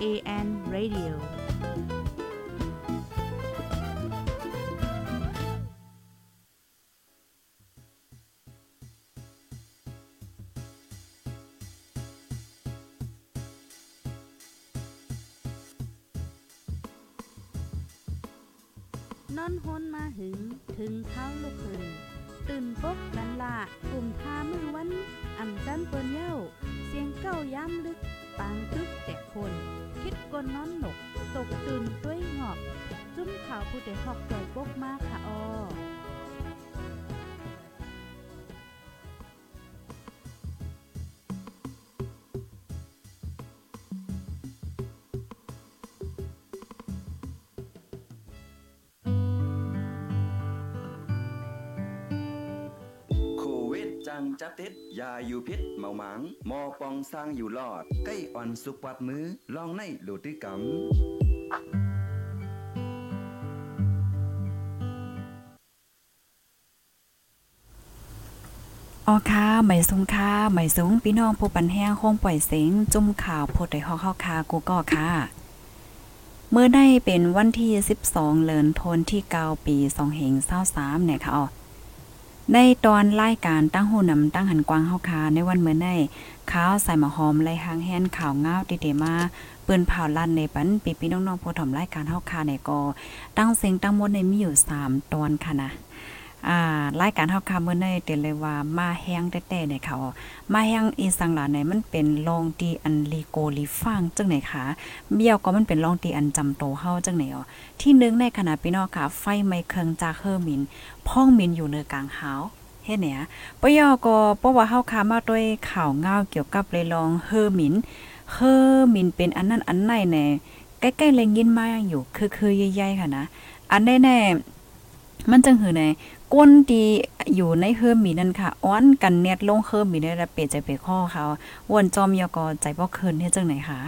HAN Radio. วิดจังจับติดยาอยู่พิษเมาหมางมอปองสร้างอยู่รอด ใกล้อ่อนสุกปัดมือลองในโหลดด้วยกำอ๋อค่ะไหมสงค่ะไหมสงพี่น้องผู้ปันแห้งห้องปล่อยเสียงจุ่มข่าวโพดได้ฮอกเข้าคากูก็ค่ะ เมื่อได้เป็นวันที่ 12เดือนธันที่9ปี2เฮง23เนี่ยค่ะอ๋อ ในตอนรายการตั้งหูนำตั้งหันกวางเฮาคาในวันเมื่อในข้าวใส่หมะหอมไล่หางแฮนข่าวง้าวติเดมาปืนเผาลั่นในปันปีพี่น้องๆผู้ถมรายการเฮาคาในก็ตั้งเสียงตั้งมดในมีอยู่3ตอนค่ะนะ อ่ารายการเฮาคามื้อนี้เตือนเลยว่ามาแห้งแต้ๆเนี่ยค่ะมาแห้งอีสังหลาเนี่ยมันเป็นลองดีอันลีโกลีฟังจังไหนคะเบี้ยวก็มันเป็นลองดีอันจำโตเฮาจังไหนอ๋อที่นึงในขณะพี่น้องค่ะ ไฟไมเครื่องจากเฮอร์มินพ่องมินอยู่เนือกลางหาวเฮ็ดเนี่ยปยอก็เพราะว่าเฮาคามาด้วยข่าวง่าวเกี่ยวกับเลยลองเฮอร์มินเฮอร์มินเป็นอันนั้นอันไหนแน่ใกล้ๆแลงยินมาอยู่คือๆใหญ่ๆค่ะนะ อันแน่ๆมันจังหือใน ก้นดีอยู่ในเฮิมมีนั่นค่ะ อ้อนกันเน็ตลงเฮิมมีได้ระเปดใจเปข้อเขาวนจอมยกอใจบ่เคินเฮ็ดจังไหนคะ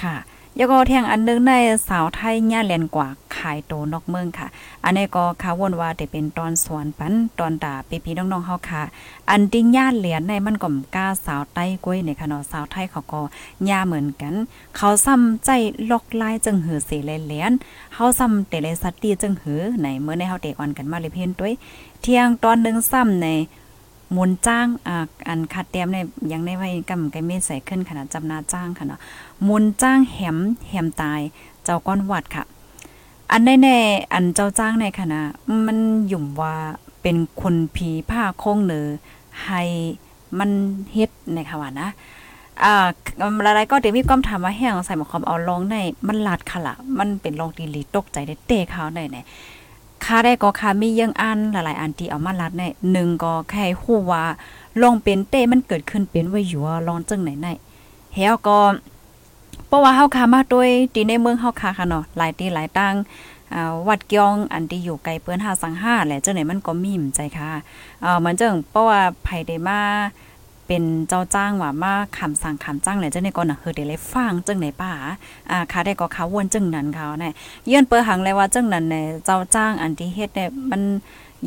ค่ะ ยกอเที่ยงอันนึงในสาวไทยญ่าแลนกว่าขายโตนอกเมืองค่ะ อันนี้ก็ค่ะวนว่าได้เป็นตอนสวนปันตอนตาพี่น้องๆเฮาค่ะ อันติ้งย่าเหรียญในมันก็กล้าสาวใต้กล้วยในค่ะเนาะสาวไทยเขาก็ย่าเหมือนกัน เขาซ้ำใจลอกลายจังหือเสแลเหรียญเฮาซ้ำแต่เลสัตตีจังหือไหนเมื่อในเฮาเตอ่อนกันมาเลยเพิ่นด้วยเที่ยงตอนหนึ่งซ้ำใน มุนจ้างอ่าอันคัดเตรียมในยังในไว้กำไกเม็ดใส่ขึ้นขนาดจำนาจ้างค่ะเนาะมุนจ้างแหมแหมตายเจ้าก้อนวัดค่ะ อันแน่ๆอันเจ้าจ้างในคณะมันหยุ่มว่าเป็นคนผีผ้าโค้งเนือให้มันเฮ็ดในค่ะว่านะอ่าอะไรก็เดี๋ยวมีความถามว่าแห้งใส่หมอคอมเอาลองในมันลาดค่ะล่ะมันเป็นลองดีลีตกใจได้เตะเขาได้แน่ ค่าได้ก็ค่ามียังอันหลายๆ อันที่เอามาลัดในหนึ่งก็แค่ฮู้ว่าลองเป็นเต้มันเกิดขึ้นเป็นไว้อยู่ว่าลองจังไหนไหนเฮาก็เพราะว่าเฮาคามาด้วยตีในเมืองเฮาคาค่ะเนาะหลายตีหลายตั้งอ่าวัดเกียงอันที่อยู่ไกลเปิ้น5สัง5แหละจังไหนมันก็มีมใจค่ะเอ่อเหมือนจังเพราะว่าไผได้มา เป็นเจ้าจ้างว่ามาคำสั่งคำจ้างแหละจังไหนก็น่ะคือได้เลยฟังจังไหนป่าอ่าค่าได้ก็เขาวนจังนั้นเขาเนี่ยเยื่อนเปอหังเลยว่าจังนั้นเนี่ยเจ้าจ้างอันที่เฮ็ดเนี่ยมัน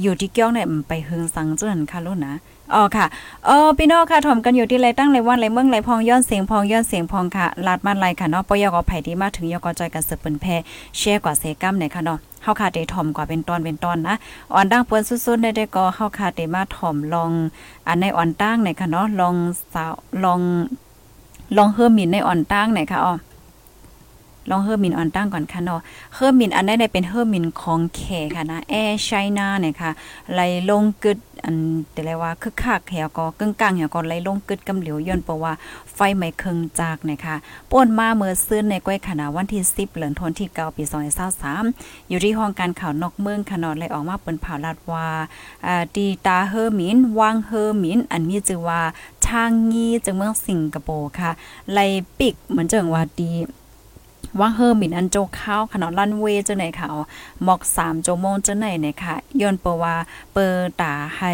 อยู่ที่เกี้ยวเนี่ยมันไปเฮืองสังจังนั้นค่ะลูกนะ อ๋อค่ะเออพี่น้องค่ะถ่อมกันอยู่ที่ไรตั้งไรวันไรเมืองไรพองย้อนเสียงพองย้อนเสียงพองค่ะลาดมาไรค่ะเนาะปยกอไผ่ที่มาถึงยกอจอยกันสืบเปิ้นแพแชร์กว่าเซกัมเนี่ยค่ะเนาะเฮาค่ะได้ถ่อมกว่าเป็นตอนเป็นตอนนะอ่อนดั้งเปิ้นสุดๆได้ได้ก็เฮาค่ะได้มาถ่อมลองอันในอ่อนตั้งเนี่ยค่ะเนาะลองสาวลองลองเฮิมมินในอ่อนตั้งเนี่ยค่ะอ๋อ ลองเฮอร์มินออนตั้งก่อนค่ะเนาะเฮอร์มินอันได้ได้เป็นเฮอร์มินของแขค่ะนะแอร์ไชน่าเนี่ยค่ะไหลลงกึดอันแต่ละว่าคึกคักแหวก็กึ่งกลางแหวก็ไหลลงกึดกำเหลียวย้อนเพราะว่าไฟไหม้เครื่องจากนะคะป่นมาเมื่อซื้อในก้อยขนาวันที่ 10เดือนธันวาคมที่9ปี2023อยู่ที่ห้องการข่าวนอกเมืองค่ะเนาะเลยออกมาเปิ้นเผาลาดว่าอ่าดีตาเฮอร์มินวางเฮอร์มินอันมีชื่อว่าช่างงี้จังเมืองสิงคโปร์ค่ะไลปิกเหมือนจังว่าดี ว่าเฮอร์มินอันโจข้าวขนอนลันเวย์จังไหนค่ะหมอกสามโจโมงจังไหนเนี่ยค่ะย้อนเปว่าเปิตาให้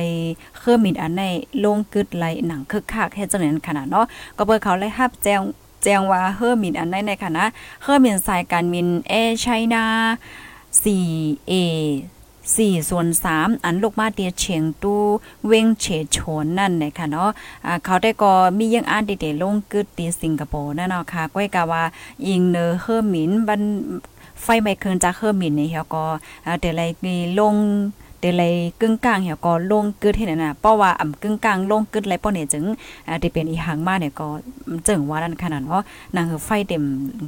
เฮอร์มินอันในลงกึดไหลหนังคึกคักเฮ็ดจังไหนขนาดเนาะก็เปิดเขาเลยฮับแจงแจ้งว่าเฮอร์มินอันในในค่ะนะเฮอร์มินสายการมินเอไชน่า 4A 4ส่วน3อันลูกมาเตียเฉียงตู้เว้งเฉชนนั่นนะคะเนาะอ่าเขาได้ก็มียังอ่านเดๆลงกึดตีสิงคโปร์นั่นเนาะค่ะก้อยกะว่าอิงเนอเฮอร์มินบันไฟไม่เคินจากเฮอร์มินนี่เฮาก็อ่าแต่ไรมีลง เดเลยกึ่งกลางเหี่ยก็ลงกึดเฮ็ดน่ะเพราะว่าอ่ำกึ่งกลางลงกึดไรป้อเนี่ยจึงอ่าที่เป็นอีหางมาเนี่ยก็จึงว่านั่นขนาดเนาะนางไฟเต็ม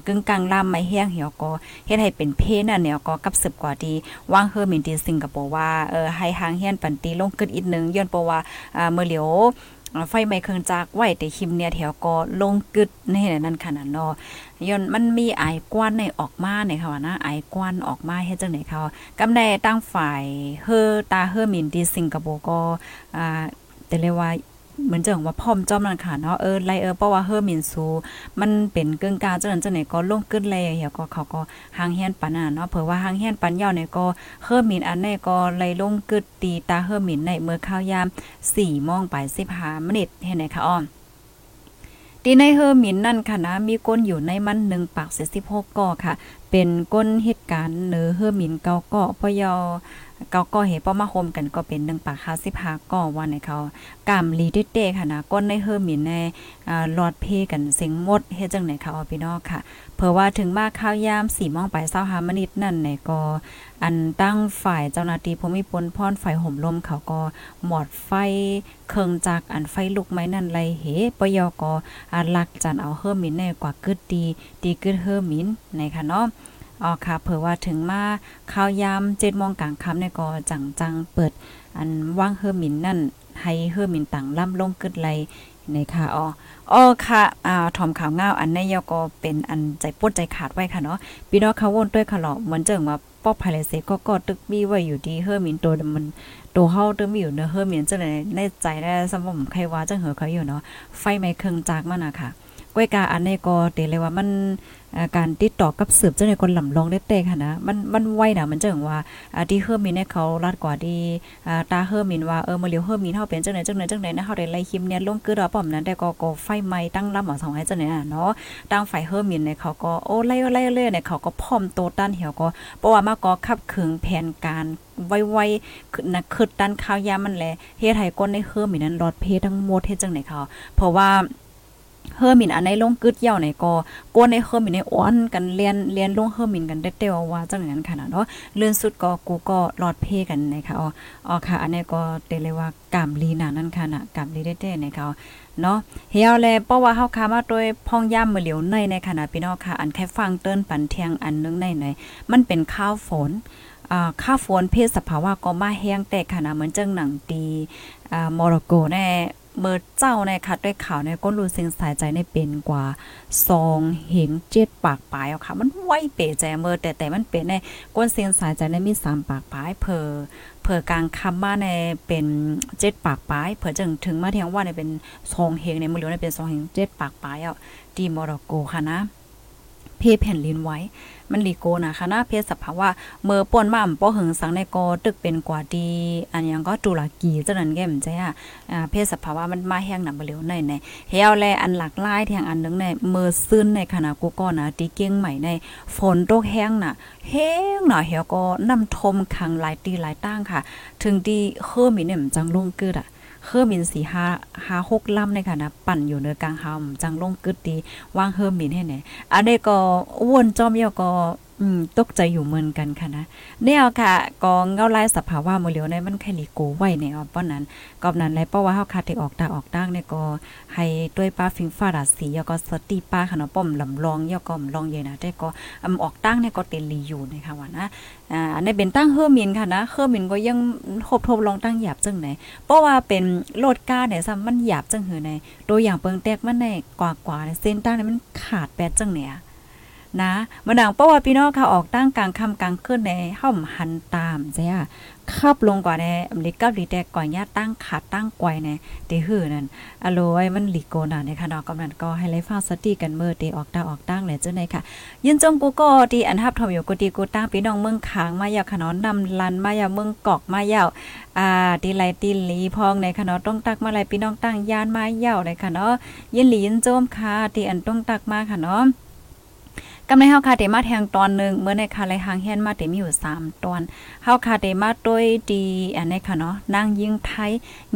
กึ่งกลางลามไม่แห้งเหี่ยก็เฮ็ดให้เป็นเพนั่นเนี่ยก็กับสืบกว่าดีว่างเฮอร์มินที่สิงคโปร์ว่าเออให้หางเฮียนปันตีลงกึดอีกนึงย้อนเพราะว่าอ่าเมื่อเหลียว ไฟไหม้เครื่องจักรไว้แต่คิมเนี่ยแถวก็ลงกึดในนั้นขนาดเนาะย้อนมันมีไอควันในออกมาในค่ะว่านะไอควันออกมาเฮ็ดจังได๋เขากำได้ตั้งฝ่ายเฮอตาเฮอมินที่สิงคโปร์ก็อ่าแต่เรียกว่า เหมือนจังว่าพร้อมจอมนั่นค่ะเนาะเออไลเออเพราะว่าเฮอมินซูมันเป็นเกิงกาจังนั้นจังไหนก็ลงกึดเลยเหี่ยก็เขาก็หางเฮียนปันน่ะเนาะเผื่อว่าหางเฮียนปันยาวเนี่ยก็เฮอมินอันนี้ก็ไลลงกึดตีตาเฮอมินในเมื่อข้าวยาม4โมงไป15มินิเฮ็ดไหนคะอ้อตีในเฮอร์มินนั่นค่ะนะมีก้นอยู่ในมันหนึ่งปากเสียสิบหกก่อค่ะ เป็นก้นเหตุการณ์เนื้อเฮอร์มินเกาก่อพยอ เกาก่อเหตุป้อมาโฮมกันก็เป็นหนึ่งปากห้าวสิบหาก่อวันในเขากามลีเดเค่ะนะก้นในเฮอร์มินในหลอดเพกันเสียงมดเฮ็ดจังไหนเขาพี่น้องค่ะเผื่อว่าถึงมากข้าวยามสี่มองไปเศร้าหามนิดนั่นในก็อันตั้งฝ่ายเจ้าหน้าที่ภูมิพลพรฝ่ายห่มลมเขาก็หมอดไฟเคิงจากอันไฟลุกไม้นั่นไรเหปยกอันลักจันเอาเฮอร์มินในกว่ากึดดีดีกึดเฮอร์มินในค่ะเนาะ อ๋อค่ะเผื่อว่าถึงมาข้าวยามเจ็ดโมงกลางค่ำเนี่ยก็จังจังเปิด อันว่างเฮอร์มินนั่น ให้เฮอร์มินต่างล่ำลงกึดไรในค่ะอ๋ออ๋อค่ะอ่าถอมข่าวง่าวอันนี้ยก็เป็นอันใจปวดใจขาดไว้ค่ะเนาะพี่น้องเขาวนด้วยค่ะหรอเหมือนเจิงว่าป้อภายเลเซก็ก็ตึกมีไว้อยู่ดีเฮอร์มินตัวมันตัวเฮาตึกมีอยู่เนอะเฮอร์มินจังไดในใจได้สมผมใครว่าจังเหอเขาอยู่เนาะไฟไหม้เครื่องจักมันน่ะค่ะก้อยกาอันนี้ก็เตเลยว่ามัน การติดต่อกับสืบเจ้าในคนหล่ำลองได้เตค่ะนะมันมันไวนะมันจังว่าที่เฮอร์มินเนี่ยเขารัดกว่าดีตาเฮอร์มินว่าเออมาเลียวเฮอร์มินเฮาเป็นจังไหนจังไหนจังไหนนะเฮาได้ไล่คิมเนี่ยลงคือดอป้อมนั้นแต่ก็ก็ไฟไหม้ตั้งลำเอสองให้จังไหนน่ะเนาะตั้งไฟเฮอร์มินเนี่ยเขาก็โอ้ไล่ไล่เลยเนี่ยเขาก็พร้อมโตต้านเหี่ยวก็เพราะว่ามาก็ขับขึงแผนการไวๆคือนะคือด้านข้าวยามันแลเฮ็ดให้ก้นในเฮอร์มินนั้นรอดเพทั้งหมดเฮ็ดจังไหนเขาเพราะว่า เฮอร์มินอันในลงกึดเย่าไหนก็กวนในเฮอร์มินในอ้อนกันเรียนเรียนลงเฮอร์มินกันได้เตวว่าจังนั้นค่ะเนาะเลื่อนสุดก็กูก็รอดเพกันนะคะอ๋ออ๋อค่ะ อันนี้ก็เตเลยว่ากามลีนานั่นค่ะนะกามลีได้เต้นะคะเนาะเฮียวแลเพราะว่าเฮาคามาโดยพ่องย่ำมือเหลียวในในขณะพี่น้องค่ะ อันแค่ฟังเติ้นปันเทียงอันนึงในไหนมันเป็นข้าวฝนอ่าข้าวฝนเพศสภาวะก็มาแห้งแต่ขนาดเหมือนจังหนังตีอ่ามอร็อกโกแน่ เมื่อเจ้าในคัดด้วยข่าวในก้นรูเซิงสายใจในเป็นกว่าซองเห็นเจ็ดปากปลายเอาค่ะ มันไหวเป๋ใจเมื่อแต่แต่มันเป็นในก้นเซิงสายใจในมีสามปากปลายเพอเผื่อกลางคำว่าในเป็นเจ็ดปากปลายเผื่อจึงถึงมาเทียงว่าในเป็นซองเฮงในมือเหลือในเป็นซองเฮงเจ็ดปากปลายอะดีมอรโกค่ะนะ เพแผ่นลินไว้ มันลีโกนะคณะเพศสภาวะเมื่อป่นมาป้อหึงสังในกอตึกเป็นกว่าดี อันยังก็ตุลกีจังนั้นแก่มใจอะอ่าเพศสภาวะมันมาแห้งหนักบ่เหลียวในในเฮาแลอันหลากหลายแทงอันนึงในเมื่อซึ้นในขณะกูก็นะตีเก่งใหม่ในฝนตกแห้งน่ะแห้งหน่อยเฮาก็นำทมขังหลายตีหลายตั้งค่ะ ถึงดีเฮือมีเนี่ยจังลงกึดอะ เฮือมินสีห้าห้าหกลำในค่ะนะปั่นอยู่เนื้อกลางหำจังลงกึดดีวางเฮือมินให้เนี่ยอันนี้ก็วนจอมเยาก็ อืมตกใจอยู่เหมือนกันค่ะนะเนี่ยค่ะกองเงาไลายสภาวะมือเหลียวในมันแค่ลีโกไว้เนี่ยป้อนนั้นกอบนั้นเลยเพราะว่าเฮาคาที่ออกตาออกดังเนี่ยก็ให้ด้วยป้าฟิงฟ้าราศีแล้วก็สติป้าค่ะเนาะป้อมลำลองยก็ลองเยนะแต่ก็อำออกตั้งเนี่ยก็เตลีอยู่นะคะว่านะอ่าในเป็นตั้งเฮอร์มินค่ะนะเฮอร์มินก็ยังทบทบลองตั้งหยาบจังไหนเพราะว่าเป็นโลดก้าเนี่ยซ้ำมันหยาบจังหือในตัวอย่างเปิงแตกมันในกว่าๆเส้นตั้งเนี่ยมันขาดแปดจังเนี่ย นะมาดังเพราว่าพี่น้องค่ะออกตั้งกลางค่ำกลางคืนในห้อมหันตามใช่อะขับลงกว่าในอเมริกาดีแต่ก่อนญาตั้งขาดตั้งไกวในเตหือนั่นอโลไว้มันหลีโกน่ะในคะเนาะกำนันก็ให้ไลฟ้าสติกันเมื่อเตออกตาออกตั้งเลยเจ้าในค่ะ ยินจงกูก็ดีอันทับทอมอยู่กูดีกูตั้งพี่น้องเมืองขางมายาวขนอนนำลันมายาวเมืองกอกมายาวอ่าตีไลตีลีพองในค่ะเนาะต้องตักมาไลพี่น้องตั้งยานมายาวในค่ะเนาะยินหลียินโจมค่ะที่อันต้องตักมาค่ะเนาะ กำในเฮาคาเตมาแทงตอนหนึ่งเมื่อในคาไลหางเฮียนมาเตมีอยู่3ตอนเฮาคาเตมาด้วยดีอันนี้ค่ะเนาะนางยิงไทย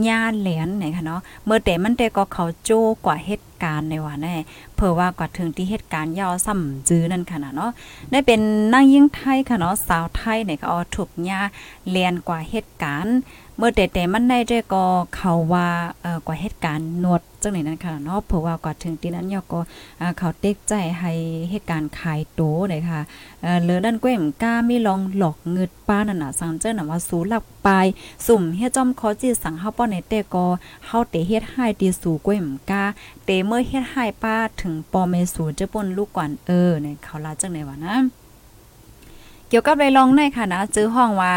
ญาแหลนไหนค่ะเนาะเมื่อแต่มันแต่ก็เขาโจกว่าเหตุการณ์ในว่าแน่เพื่อว่ากว่าถึงที่เหตุการณ์ยาวซ้ำจื้อนั่นค่ะเนาะได้เป็นนางยิงไทยค่ะเนาะสาวไทยเนี่ยก็เอาถูกญาแลนกว่าเหตุการณ์เมื่อแต่แต่มันได้ได้ก็เขาว่าเอ่อกว่าเหตุการณ์นวด จังไหนนั้นค่ะเนาะเพราะว่ากว่าถึงที่นั้นยอก็เขาเต็กใจให้เหตุการณ์ขายโตเลยค่ะเอ่อเลอนั่นก้มกล้าไม่ลองหลอกเงิดป้านั่นน่ะสังเจ้าหน่ะว่าสูหลักปลายสุ่มเฮ็ดจอมขอจีสั่งเฮาป้อในแต่ก็เฮาเตเฮ็ดให้ตีสู่ก้มกล้าเตเมื่อเฮ็ดให้ป้าถึงปอเมสูจะปนลูกก่อนเออเนี่ยเขาลาจังไหนวะนะเกี่ยวกับไรลองในค่ะนะจื้อห้องว่า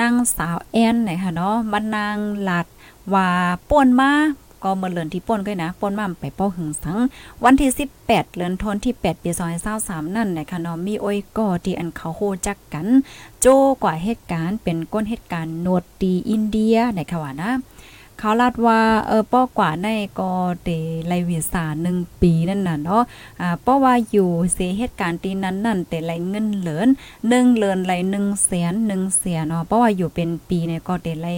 นางสาวแอนไหนค่ะเนาะมันนางหลัดว่าป่วนมา ก็เมื่อเลือนที่ป้นก็นะป้นมาไปเป้าหึงสัง วันที่ 18เลือนทนที่ 8 ปี2023นั่นนะคะเนาะมีโอ้ยก็ที่อันเขาโฮจักกัน โจกว่าเหตุการณ์เป็นก้นเหตุการณ์โนดดีอินเดียนะคะว่านะ เขาลาดว่าเออป้อกว่าในก็เดไลวีซ่า1ปีนั่นน่ะเนาะอ่าป้อว่าอยู่เสียเหตุการณ์ตีนั้นนั่นแต่ไลเงินเหลิน1เหลินไล1แสน1แสนเนาะเพราะว่าอยู่เป็นปีเนี่ยก็ได้ไล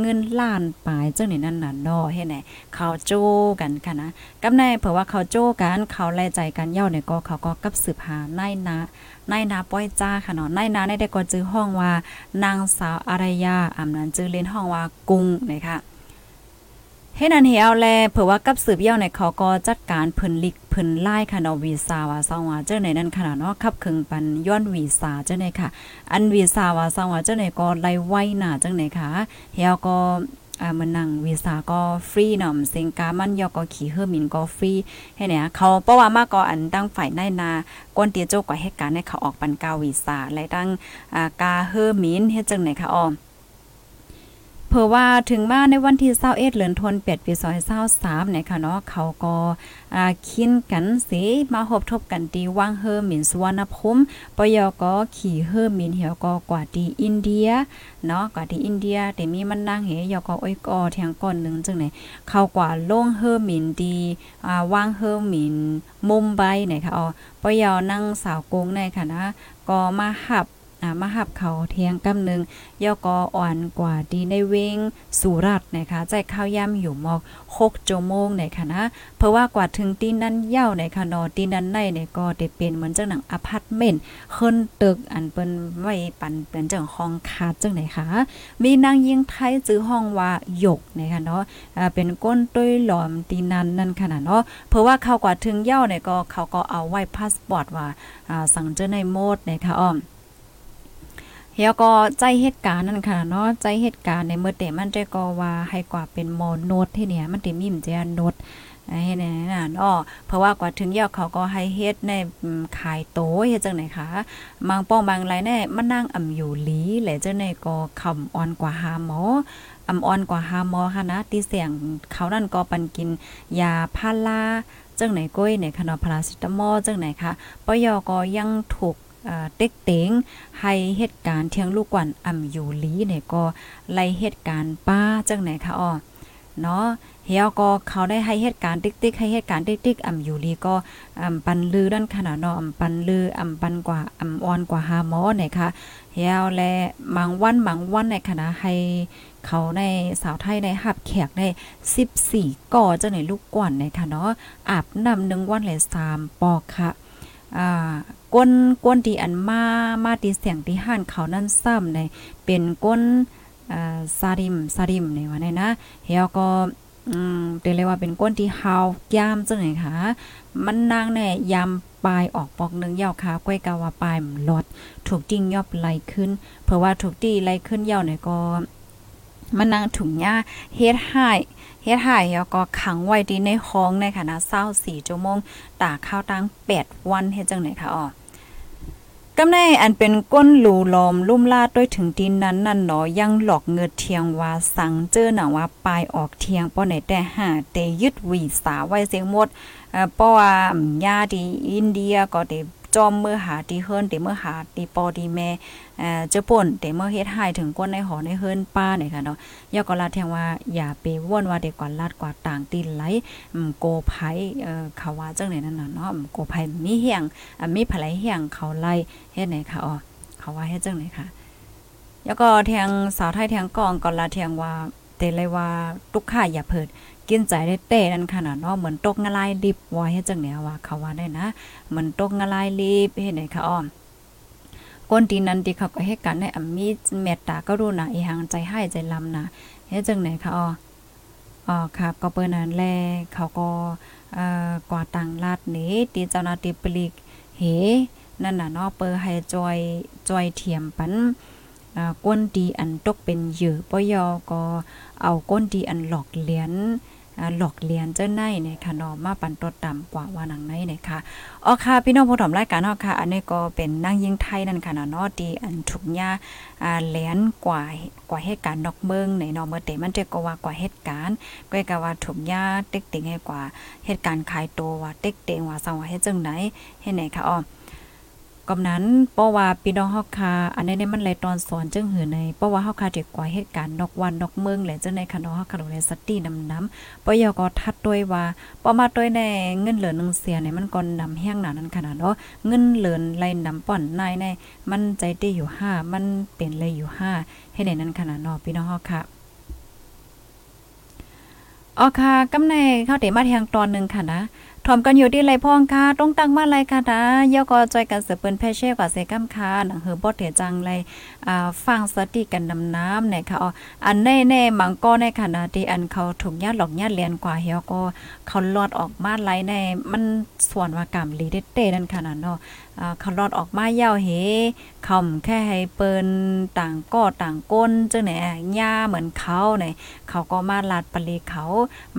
เงินล้านปลายจังนี่นั่นน่ะเนาะเฮ็ดไหนเขาโจกันค่ะนะกำในเผื่อว่าเขาโจกันเขาแลใจกันเย่าเนี่ยก็เขาก็กับสืบหานนะนายนาป้อยจ้าค่ะเนาะนายนาได้ก็จื้อห้องว่านางสาวอารยาอำนั้นจื้อเล่นห้องว่ากุ้งนะคะ เฮ็ดอันเหี่ยวแลเผื่อว่ากับสืบเย่าในเขาก็จัดการเพิ่นลิกเพิ่นไล่ค่ะเนาะวีซ่าว่าซองว่าเจ้าในนั้นขนาดเนาะขับครึ่งปันย้อนวีซ่าเจ้าในค่ะ อันวีซ่าว่าซองว่าเจ้าในก็ไล่ไว้หน้าจังไหนค่ะเหี่ยวก็อ่ามันนั่งวีซ่าก็ฟรีเนาะเซงกามันยอก็ขี่เฮอร์มินก็ฟรีให้เนี่ยเขาเพราะว่ามาก็อันตั้งฝ่ายในนากวนเตียโจกว่าเหตุการณ์ให้เขาออกปันกาวีซ่าและตั้งอ่ากาเฮอร์มินเฮ็ดจังไหนค่ะอ้อ เผื่อว่าถึงมาในวันที่21เดือนธันวาคมปี2023เนี่ยค่ะเนาะเขาก็อ่าคินกันสิมาหบทบกันตีว่างเฮอร์มินสวรรณภูมิปยก็ขี่เฮอร์มินเหี่ยวก็กว่าที่อินเดียเนาะกว่าที่อินเดียแต่มีมันนางเหยอก็อ้อยกอแทงก่อนนึงจังไหนเขากว่าลงเฮอร์มินดีอ่าว่างเฮอร์มินมุมไบเนี่ยค่ะอ๋อปยอนั่งสาวกงในค่ะนะก็มาหับ อ่ามาหับเขาเทียงกำนึงย่อก็อ่อนกว่าดีในเวงสุรัตนะคะใจข้าวย่ำอยู่มอก6ชั่วโมงในค่ะนะเพราะว่ากว่าถึงตีนั้นเย่าในค่ะนอตีนั้นในเนี่ยก็ได้เป็นเหมือนจังหนังอพาร์ตเมนต์ขึ้นตึกอันเปิ้นไว้ปันเป็นจังห้องคาดจังไหนคะมีนางยิงไทยจื้อห้องว่าหยกนะคะเนาะอ่าเป็นก้นตุ้ยหลอมตีนั้นนั่นขนาดเนาะเพราะว่าเขากว่าถึงเย่าเนี่ยก็เขาก็เอาไว้พาสปอร์ตว่าอ่าสั่งเจอในโมดนะคะอ้อม เฮียก็ใจเหตุการณ์นั่นค่ะเนาะใจเหตุการณ์ในเมื่อเตมันใจก็ว่าให้กว่าเป็นโมโนดที่เนี่ยมันเตมีมจะโนดให้แน่น่ะเนาะเพราะว่ากว่าถึงยอดเขาก็ให้เฮ็ดในขายโตเฮ็ดจังไหนคะบางป้องบางไรแน่มันนั่งอ่ำอยู่หลีแหละจังไหนก็คำอ่อนกว่าหาหมออ่ำอ่อนกว่าหาหมอค่ะนะที่เสียงเขานั่นก็ปันกินยาพาราจังไหนก้อยเนี่ยค่ะเนาะพาราเซตามอลจังไหนคะปยก็ยังถูก เต็กเต็งให้เหตุการณ์เที่ยงลูกกวนอ่ำอยู่ลีเนี่ยก็ไล่เหตุการณ์ป้าจังไหนคะอ้อเนาะเฮียก็เขาได้ให้เหตุการณ์ติ๊กๆให้เหตุการณ์ติ๊กๆอ่ำอยู่ลีก็อ่ำปันลือด้านขนาดเนาะอ่ำปันลืออ่ำปันกว่าอ่ำอ่อนกว่าหาหมอเนี่ยคะเฮียและบางวันบางวันในคณะให้เขาในสาวไทยในหับแขกได้14ก่อจังไหนลูกกวนเนี่ยค่ะเนาะอาบน้ำหนึ่งวันเลย3ปอกค่ะอ่า ก้นก้นที่อันมามาตีเสียงที่ห่านเขานั่นซ้ำในเป็นก้นอ่าซาริมซาริมในว่าในนะเฮียก็อืมเรียกว่าเป็นก้นที่เฮาวยามจังไหนคะมันนางแน่ยามปลายออกปอกนึงยาวขาก้อยกาว่าปลายมันลดถูกจริงยอบไหลขึ้น เพราะว่าถูกตีไหลขึ้นยาวเนี่ยก็มันนางถุงหญ้าเฮ็ดให้เฮ็ดให้แล้วก็ขังไว้ที่ในห้องในค่ะนะ24ชั่วโมงตากข้าวตัง8วันเฮ็ดจังไหนคะอ๋อ กำในอันเป็นก้นหลูลอมลุ่มลาดด้วยถึงดินนั้นนั่นหนอยังหลอกเงือเทียงว่าสังเจอหนังว่าปลายออกเทียงป้อไหนแต่หาเตยึดวีสาไว้เสียงหมดเอ่อเพราะว่าญาติอินเดียก็ได้ จอมเมื่อหาตีเฮิรนเตเมื่อหาตีปอตีแม่เอ่อเจ้าป่นเตเมื่อเฮ็ดให้ถึงก้นในหอในเฮิรนป้าเนี่ยค่ะเนาะยอก็ลาแทงว่าอย่าไปว่นว่าเด็กกว่าลาดกว่าต่างตีนไหลโกไผเอ่อเขาว่าจังไหนนั่นน่ะเนาะโกไผมีเฮียงมีผไหลเฮียงเขาไล่เฮ็ดไหนค่ะอ๋อเขาว่าเฮ็ดจังไหนค่ะแล้วก็แทงสาวไทยแทงกองก็ลาแทงว่า เตเลยว่าตุกข่าอย่าเพิดกินใจได้เต้นั่นขนาดเนาะเหมือนตกงะลายดิบไว้ให้จังเนี้ยว่าเขาว่าได้นะเหมือนตกงะลายลิบเฮ็ดไหนคะอ้อมก้นตีนั้นที่เขาก็ให้กันในอัมมีเมตตาก็รู้นะอีหังใจให้ใจลำนะเฮ็ดจังไหนคะอ้ออ๋อครับก็เปิ้นนั้นแลเขาก็เอ่อกว่าตังลาดนี้ตีเจ้าหน้าที่ปลีกเฮนั่นน่ะเนาะเปิ้ให้จอยจอยเทียมปัน ก้นดีอันตกเป็นเหยื่อปยอก็เอาก้นดีอันหลอกเหรียญหลอกเหรียญเจ้าในเนี่ยค่ะนาะมาปันตัวต่ำกว่าว่านังในเนี่ยค่ะอ๋อค่ะ พี่น้องผู้ถมรายการเนาะค่ะ อันนี้ก็เป็นนางยิงไทยนั่นค่ะเนาะนาะดีอันถูกยาอ่าเหรียญกว่ากว่าเหตุการณ์นอกเมืองในนาะเมื่อเตมันจะก็ว่ากว่าเหตุการณ์ก็ก็ว่าถูกยาเต็กติงให้กว่าเหตุการณ์ขายตัวว่าเต็กเตงว่าสังว่าเฮ็ดจังไหนเฮ็ดไหนค่ะอ๋อ กำนั้นเพราะว่าพี่น้องเฮาคาอันนี้เนี่ยมันเลยตอนสอนจึงหือในเพราะว่าเฮาคาเด็กกว่าเหตุการณ์นอกวันนอกเมืองแหละจังในคันเฮาคาโดในสตินำน้ำปยก็ทัดด้วยว่าปอมาด้วยในเงินเหลือ1เสียเนี่ยมันก่อนนำแห้งหนานั้นขนาดเนาะเงินเหลือไหลนำป่อนนายในมันใจได้อยู่5มันเป็นเลยอยู่5ให้ในนั้นขนาดเนาะพี่น้องเฮาค่ะอ๋อค่ะกำในเข้าเตมาทางตอนนึงค่ะนะ ถอมกันอยู่ที่ไรพ่องค่ะต้องตั้งมาไรค่ะนะเยอก็จอยกันเสือเปิ้นแพ่เช่กว่าเซกัมค่ะหนังเฮอบอดเถจังไรอ่าฟังสติกันนำน้ำเนี่ยค่ะอ๋ออันแน่ๆมังก็ในขณะที่อันเขาถูกญาติหลอกญาติเลียนกว่าเฮียก็เขาลอดออกมาไรในมันส่วนว่ากรรมลีเด็ดเต้นั่นขนาดเนาะขาลอดออกมาเย้าเหคำแค่ให้เปิ้นต่างก็ต่างก้นจังไหนย่าเหมือนเขาเนี่ยเขาก็มาลาดปลีเขา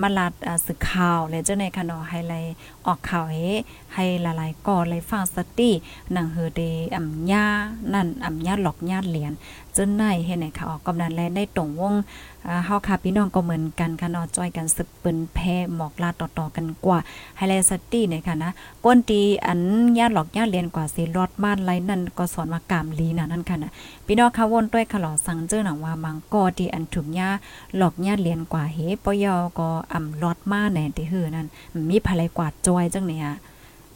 มาลาดสึกข่าวเลยจังไหนค่ะเนาะให้ไลออกข่าวเฮ ให้หลายก่อเลยฟังสติหนังเฮเดอ่ำยานั่นอ่ำยาหลอกญาเหรียญจนในเฮ็ดให้เขาออกกำนันแลได้ตรงวงอ่าเฮาค่ะพี่น้องก็เหมือนกันค่ะนาะจ้อยกันสึกเปิ้นแพ้หมอกลาต่อๆกันกว่าให้ไลสติเนี่ยค่ะนะก้นตีอันญาติหลอกญาติเหรียญกว่าสิรอดบ้านไรนั่นก็สอนว่ากามลีน่ะนั่นค่ะนะพี่น้องค่ะวนด้วยขลอสังเจอหนังว่ามังก็ที่อันถูกญาหลอกญาติเหรียญกว่าเฮปยอก็อ่ำรอดมาแน่ที่หือนั่นมีภายกว่าจอยจังเนี่ย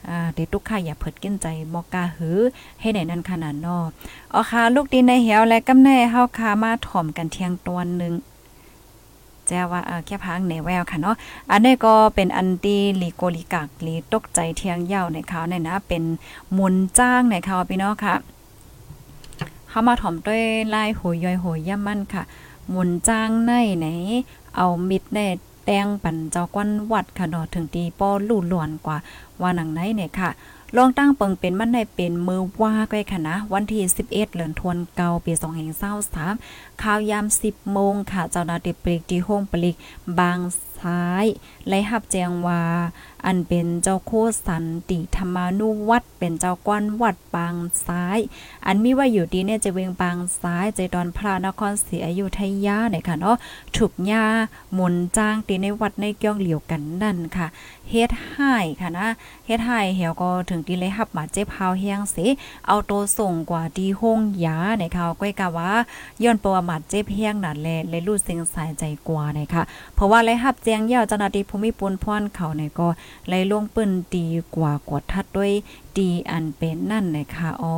อ่าเด็กทุกข่าอย่าเผิดกินใจบอกาหือให้ไหนนั่นขนาดนออ๋อค่ะ ลูกดินในเหวและกำแน่เฮาคามาถ่อมกันเที่ยงตวนหนึ่งแจ้ว่าแค่พังในแววค่ะเนาะ อันนี้ก็เป็นอันตีลีโกลิกักลีตกใจเทียงเยาในข่าวเนี่ยนะ เป็นมุนจ้างในข่าวพี่น้องค่ะเฮามาถ่อมด้วยลายโหยย่อยโหยย่ำมั่นค่ะ มุนจ้างในไหน เอามิดแน่ แตงปันเจ้ากวนวัดค่ะเนาะถึงตีป้อลู่หลวนกว่าว่าหนังไหนเนี่ยค่ะลองตั้งเปิงเป็นมันได้เป็นมือว่าก้อยค่ะนะ วันที่ 11เดือนทวนเกาปี2523ข่าวยาม 10โมงค่ะ เจ้าหน้าที่ปลิกที่ห้องปลิกบางซ้ายไละรับแจงว่าอันเป็นเจ้าโคสันติธรรมานุวัดเป็นเจ้ากวนวัดบางซ้าย อันมีว่าอยู่ดีเนี่ยจะเวงบางซ้ายใจดอนพระนครศรีอยุธยาเนี่ยค่ะเนาะถูกยาหมุนจ้างตีในวัดในเกี่ยวเหลียวกันนั่นค่ะเฮ็ดให้ค่ะนะเฮ็ดให้เหี่ยวก็ถึงที่เลยหับมาเจ็บเฮาเฮียงสิเอาตัวส่งกว่าที่ห้องยาในข่าวก้อยกะว่าย้อนประมาทเจ็บเฮียงนั่นแหละเลยรู้สึกสายใจกว่านะคะเพราะว่าเลยหับแจ้งยาวเจ้าหน้าที่ภูมิปุนพรเขาเนี่ยก็เลยลงปืนตีกว่ากดทัดด้วยดีอันเป็นนั่นนะคะอ๋อ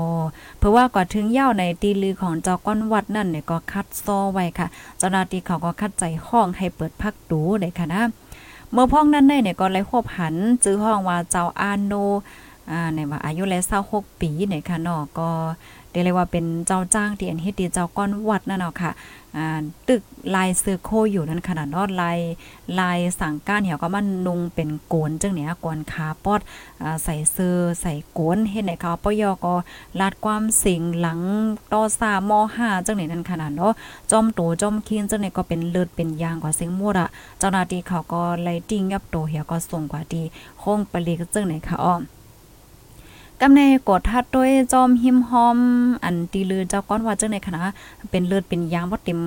เพราะว่าก่อนถึงเยาในตีลือของเจ้าก้อนวัดนั่นเนี่ยก็คัดซอไว้ค่ะ เจ้าหน้าที่เขาก็คัดใจห้องให้เปิดพักดูเลยค่ะนะเมื่อพ้องนั้นได้เนี่ยก็เลยคบหันจื้อห้องว่าเจ้าอาโนอ่าในว่าอายุแล้ว26ปีเนี่ยค่ะเนาะก็ เรียกว่าเป็นเจ้าจ้างที่อันเฮ็ดดีเจ้าก้อนวัดนั่นเนาะค่ะตึกลายเสือโคอยู่นั่นขนาดนาะลายลายสังก้านเหี่ยวก็มันนุงเป็นโกนจังเนี่ยกวนขาปอดอใส่เสื้อใส่โกนเฮ็ดให้เขาปยอก็ลาดความสิงหลังต่อซาม5จังเนี่ยนั่นขนาดเนาะจอมโตจอมคีนจังเนี่ยก็เป็นเลือดเป็นยางกว่าเสียงมดอะเจ้าหน้าที่เขาก็ไล่ติ้งยับโตเหี่ยวก็ส่งกว่าดีโค้งปลีกจังไหนค่ะอ้อ กำในกดทัดด้วยจอมหิมหอม อันตีลือเจ้าก้อนว่าจังในคณะเป็นเลือดเป็นยางบ่เต็ม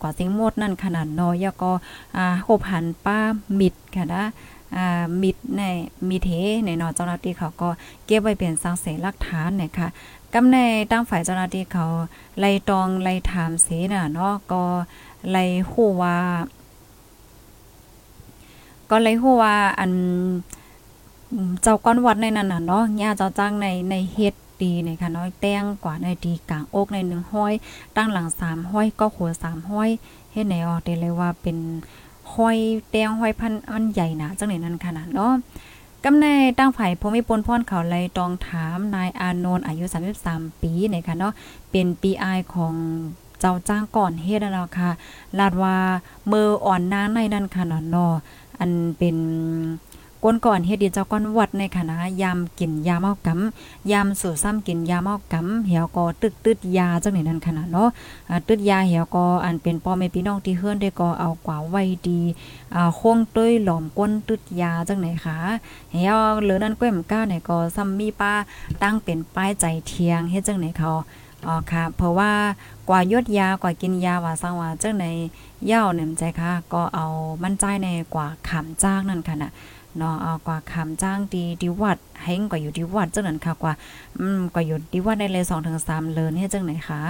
กว่าสิงหมดนั่นขนาดน้อยก็อ่าโหบหันป้ามิดค่ะนะอ่ามิดในมีเทในนาะเจ้าหน้าที่เขาก็เก็บไว้เป็นสังเสหลักฐานนะคะกำในตั้งฝ่ายเจ้าหน้าที่เขาไล่ตองไล่ถามเสน่ะเนาะก็ไล่ฮู้ว่า ก็ไล่ฮู้ว่าอัน เจ้าก้อนวัดในนั้นน่ะเนาะย่าเจ้าจ้างในในเฮ็ดดีนะคะน้อยแต้งกว่าในดีกลางอกในหนึ่งห้อยตั้งหลังสามห้อยก็ขัวสามห้อยเฮ็ดไหนออกได้เลยว่าเป็นห้อยแต้งห้อยพันอันใหญ่นะจังไหนนั้นขนาดเนาะกำในตั้งฝ่ายภูมิพลพรเขาเลยตองถามนายอานนท์อายุ 33 ปีนะคะเนาะเป็น PI ของเจ้าจ้างก่อนเฮ็ดแล้วค่ะลาดว่ามืออ่อนนางในนั่นค่ะเนาะอันเป็น ก้นก่อนเฮ็ดดีเจ้าก้อนวัดในคณะยามกินยาเมากำยามสู่ซ้ำกินยาเมากำเหี่ยวก็ตึกตึดยาจังไหนนั่นขนาดเนาะตึดยาเหี่ยวก็อันเป็นพ่อแม่พี่น้องที่เฮือนได้ก็เอากว่าไว้ดีอ่าโค้งต้ยหลอมก้นตึดยาจังไหนคะเหี่ยวเหลือนั้นก้มก้าเนี่ยก็ซ้ำมีป้าตั้งเป็นป้ายใจเทียงเฮ็ดจังไหนเขาอ๋อค่ะ เพราะว่ากว่ายดยากว่ากินยาว่าสังว่าจังไหนเย่าเนี่ยใจค่ะ ก็เอามั่นใจในกว่าขำจ้างนั่นค่ะนะ เนาะเอากว่าคำจ้างดีดีวัดเฮงกว่าอยู่ดีวัดจังนั้นค่ะกว่าอืมกว่าอยู่ดีวัดได้เลย2ถึง3เลินเฮ็ดจังไหนคะ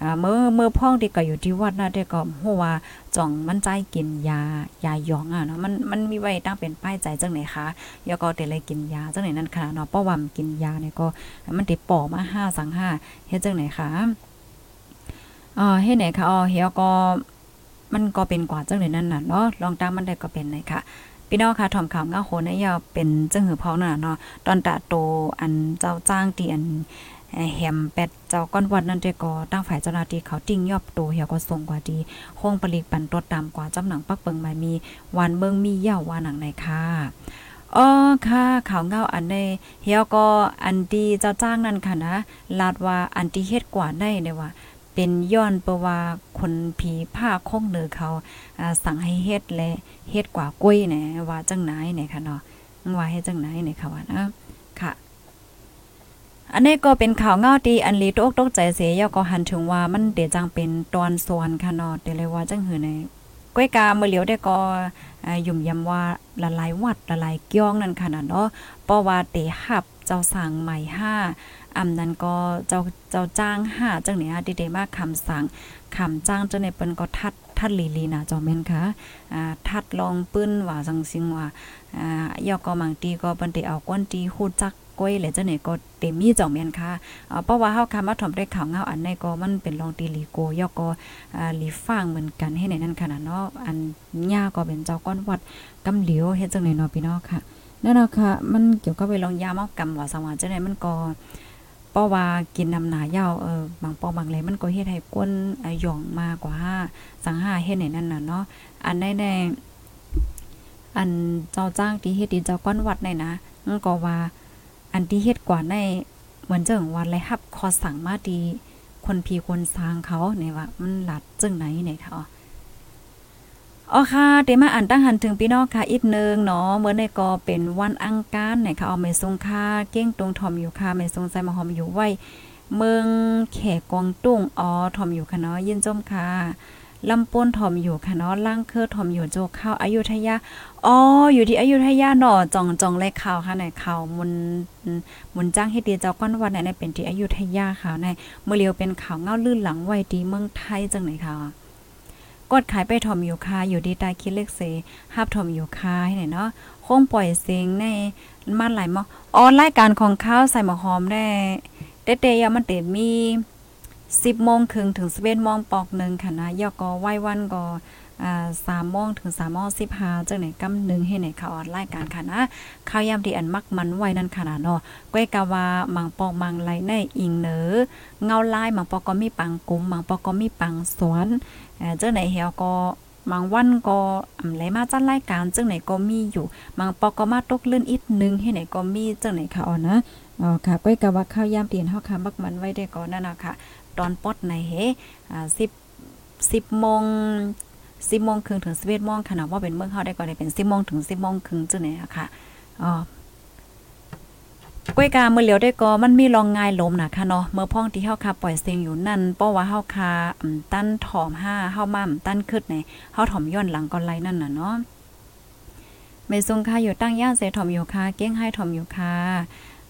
อ่าเมื่อเมื่อพ่องที่ก็อยู่ที่วัดนะได้ก็ฮู้ว่าจ่องมันใจกินยายาหยองอะเนาะมันมันมีไว้ตั้งเป็นป้ายใจจังไหนคะยาก็ได้เลยกินยาจังไหนนั่นค่ะเนาะเพราะว่ากินยาเนี่ยก็มันติป่อมา5สัง5เฮ็ดจังไหนคะอ๋อเฮ็ดไหนคะอ๋อเฮียก็มันก็เป็นกว่าจังไหนนั่นน่ะเนาะลองตามมันได้ก็เป็นไหนค่ะ พี่น้องค่ะถ่อมข่าวเงาโหนยาวเป็นจังหือพองน่ะเนาะตอนตะโตอันเจ้าจ้างตีอันแฮมเป็ดเจ้าก้อนวัดนั่นเดก็ตั้งฝ่ายเจ้าหน้าที่เขาติ้งยอบโตเหี่ยวก็ส่งกว่าดีห้องผลิตปันตรวตามกว่าจำหนังปักเปิงมามีวันเบิ่งมีเย่าว่าหนังไหนค่ะอ๋อค่ะข่าวเงาอันในเฮียก็อันดีเจ้าจ้างนั่นค่ะนะลาดว่าอันที่เฮ็ดกว่าได้เนี่ยว่า เป็นย้อนเพระว่าคนผีผ้าคงเหนือเขาสั่งให้เฮ็ดและเฮ็ดกว่ากล้วยแหนะว่าจังไหนเนี่ยค่ะเนาะว่าให้จังไหนเนี่ยค่ะว่านะค่ะอันนี้ก็เป็นข่าวเงาตีอันลีตกตกใจเสียยก็หันถึงว่ามันเดี๋ยวจังเป็นตอนส่วนค่ะเนาะเดี๋ยวเลยว่าจังหือในก้อยกาเมื่อเหลียวได้ก็ยุ่มยำว่าละลายวัดละลายเกี้ยงนั่นค่ะเนาะเพราะว่าเตหับเจ้าสั่งใหม่ห้า อำนั้นก็เจ้าเจ้าจ้างหาจังเนี่ยดีเดมากคำสั่งคำจ้างจังในเปิ้นก็ทัดทัดลีลีนะจอมแม่นค่ะอ่าทัดลองปื้นว่าจังซิงว่าอ่ายอก็บางตีก็เปิ้นได้เอาก้นตีฮู้จักก้อยเลยจังไหนก็เต็มมีจ่องแม่นค่ะเพราะว่าเฮาคำว่าถ่อมได้ข่าวเงาอันในก็มันเป็นลองตีลีโกยอก็อ่าลีฟังเหมือนกันให้ในนั้นขนาดเนาะอันย่าก็เป็นเจ้าก้อนวัดกำเหลียวเฮ็ดจังไหนเนาะพี่น้องค่ะนั่นเนาะค่ะ มันเกี่ยวกับไปลองยาเมากำว่าสังว่าจังไหนมันก็ เพราะว่ากินนำหนายาวเออบางปอบางเลยมันก็เฮ็ดให้ก้นหย่องมากกว่าสังหาเฮ็ดในนั้นน่ะเนาะอันในในอันเจ้าจ้างที่เฮ็ดดีเจ้าก้อนวัดในนะมันก็ว่าอันที่เฮ็ดกว่าในเหมือนเจังวันไรฮับคอสั่งมาดีคนพีคนสร้างเขาเนี่ยว่ามันหลัดจึงไหนเนี่ยค่ะ อ๋อค่ะเดมาอ่านตั้งหันถึงพี่น้องค่ะอีกนึงเนาะเมื่อในก็เป็นวันอังคารไหนค่ะเอาไม่ทรงค่าเก้งตรงทอมอยู่ค่ะไม่ทรงใส่มาหอมอยู่ไว้เมืองแขกกองตุ้งอ๋อทอมอยู่ค่ะเนาะยินจมค่ะลำปนทอมอยู่ค่ะเนาะล่างเครือทอมอยู่โจข้าวอายุทยาอ๋ออยู่ที่อายุทยาเนาะจ่องจ่องเลยข่าวค่ะในข่าวมุนมุนจ้างให้ดีเจ้าก้อนวันไหนเป็นที่อายุทยาค่ะในเมื่อเลียวเป็นข่าวเงาลื่นหลังไว้ดีเมืองไทยจังไหนค่ะ กดขายไปถอมอยู่คาอยู่ดีตายคิดเลขเสฮับถอมอยู่คาให้ไหนเนาะคงปล่อยเสียงในมันหลายมอออนรายการของข้าวใส่หมอหอมได้เตๆยามันเตมี10โมงครึ่งถึง11โมงปอกหนึ่งค่ะนะยอก็ไหว้วันก็อ่า3โมงถึง3โมง15จังไหนกำนึงให้ไหนข่าวออนรายการค่ะนะข่าวยามที่อันมักมันไว้นั่นค่ะนะเนาะก้อยกะว่ามังปอกมังไหลในอิงเหนอเงาลายมังปอกก็มีปังกุมมังปอกก็มีปังสวน เจ้าไหนเหี่ยวก็บางวันก็อำไรมาจัดรายการเจังไหนก็มีอยู่บางปอกก็มาตกลื่นอีกนึงให้ไหนก็มีเจังไหนค่ะอ๋อนะอ๋อค่ะก้อยกะว่าข้าวยามเตียนเฮาค่ะมักมันไว้ได้ก่อนนั่นน่ะค่ะ ตอนปอดในเฮอ่า10 10โมง10โมงครึ่งถึง11โมงค่ะนะว่าเป็นเมื่อเฮาได้ก็ได้เป็น10โมงถึง10โมงครึ่งจังไหนอะค่ะอ๋อ ก้อยกาเมื่อเหลียวได้ก็มันมีรองงายลมนะค่ะเนาะเมื่อพ่องที่เฮาคาปล่อยเสียงอยู่นั่นเพราะว่าเฮาคาตั้นถอมห้าเฮามั่มตั้นขึ้นในเฮาถอมย้อนหลังก่อนไลนั่นน่ะเนาะไม่ทรงค่ะอยู่ตั้งย่านเสถอมอยู่ค่ะเก้งให้ถอมอยู่ค่ะ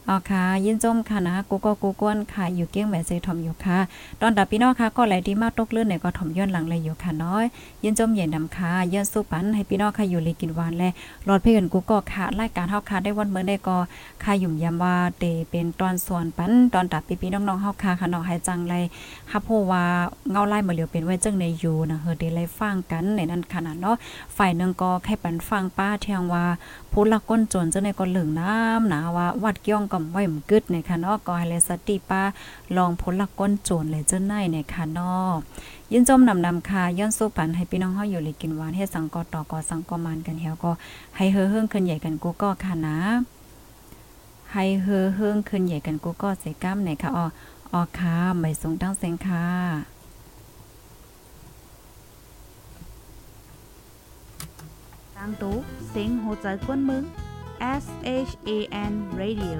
อ๋อค่ะยินจมค่ะนะกูก็กูกวนค่ะอยู่เก้งแหวนเสถอมอยู่ค่ะ ตอนดับพี่น้องค่ะก็ไหลดีมากตกเลื่อนเนี่ยก็ถอมย้อนหลังเลยอยู่ค่ะน้อย ยินจมเย็นดำค่ะย้อนสู้ปันให้พี่น้องค่ะอยู่เลยกินหวานและรอดเพื่อนกูก็ค่ะรายการเฮาค่ะได้วันเมื่อได้ก็ค่ะยุ่มยำว่าเตเป็นตอนส่วนปันตอนดับพี่พี่น้องๆเฮาค่ะค่ะเนาะให้จังเลยฮับโพว่าเงาไล่มาเหลียวเป็นไว้จังในอยู่นะเฮอได้ไล่ฟังกันในนั้นขนาดเนาะฝ่ายนึงก็แค่ปันฟังป้าเทียงว่าผู้ละก้นจนจังในก็เหลืองน้ำหนาว่าวัดเกี้ยงก็ไว้มกึดในค่ะเนาะก็ให้เลยสติป้าลองผลละก้นโจรเลยเจ้าในในค่ะเนาะยินจมนำนำค่ะย้อนสู้ปันให้พี่น้องเฮาอยู่เลยกินหวานให้สังกอต่อก็สังกอมันกันเฮาก็ให้เฮอเฮิงขึ้นใหญ่กันกูก็ค่ะนะให้เฮอเฮิงขึ้นใหญ่กันกูก็ใส่ก้ามไหนค่ะอ๋ออ๋อค่ะไม่ส่งตั้งเสียงค่ะตางตู้เซ็งโหใจกวนมึง S H A N Radio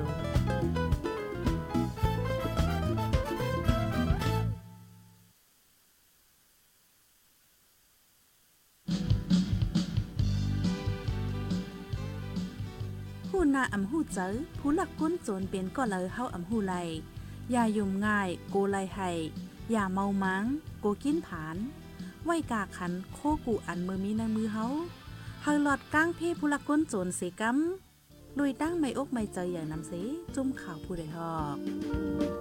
ผู้นาอำหูเจอผู้หลักก้นโจรเป็นก็เลยเฮาอำหูไลอย่ายุ่มง่ายโกไลให้อย่าเมามังโกกินผานไว้กาขันโคกูอันมือมีในมือเฮาเฮาหลอดก้างเพ่ผู้หลักก้นโจรเสกำ ลุยตั้งไม่อกไม่ใจอย่างนำเสจุ่มข่าวผู้ใดฮอก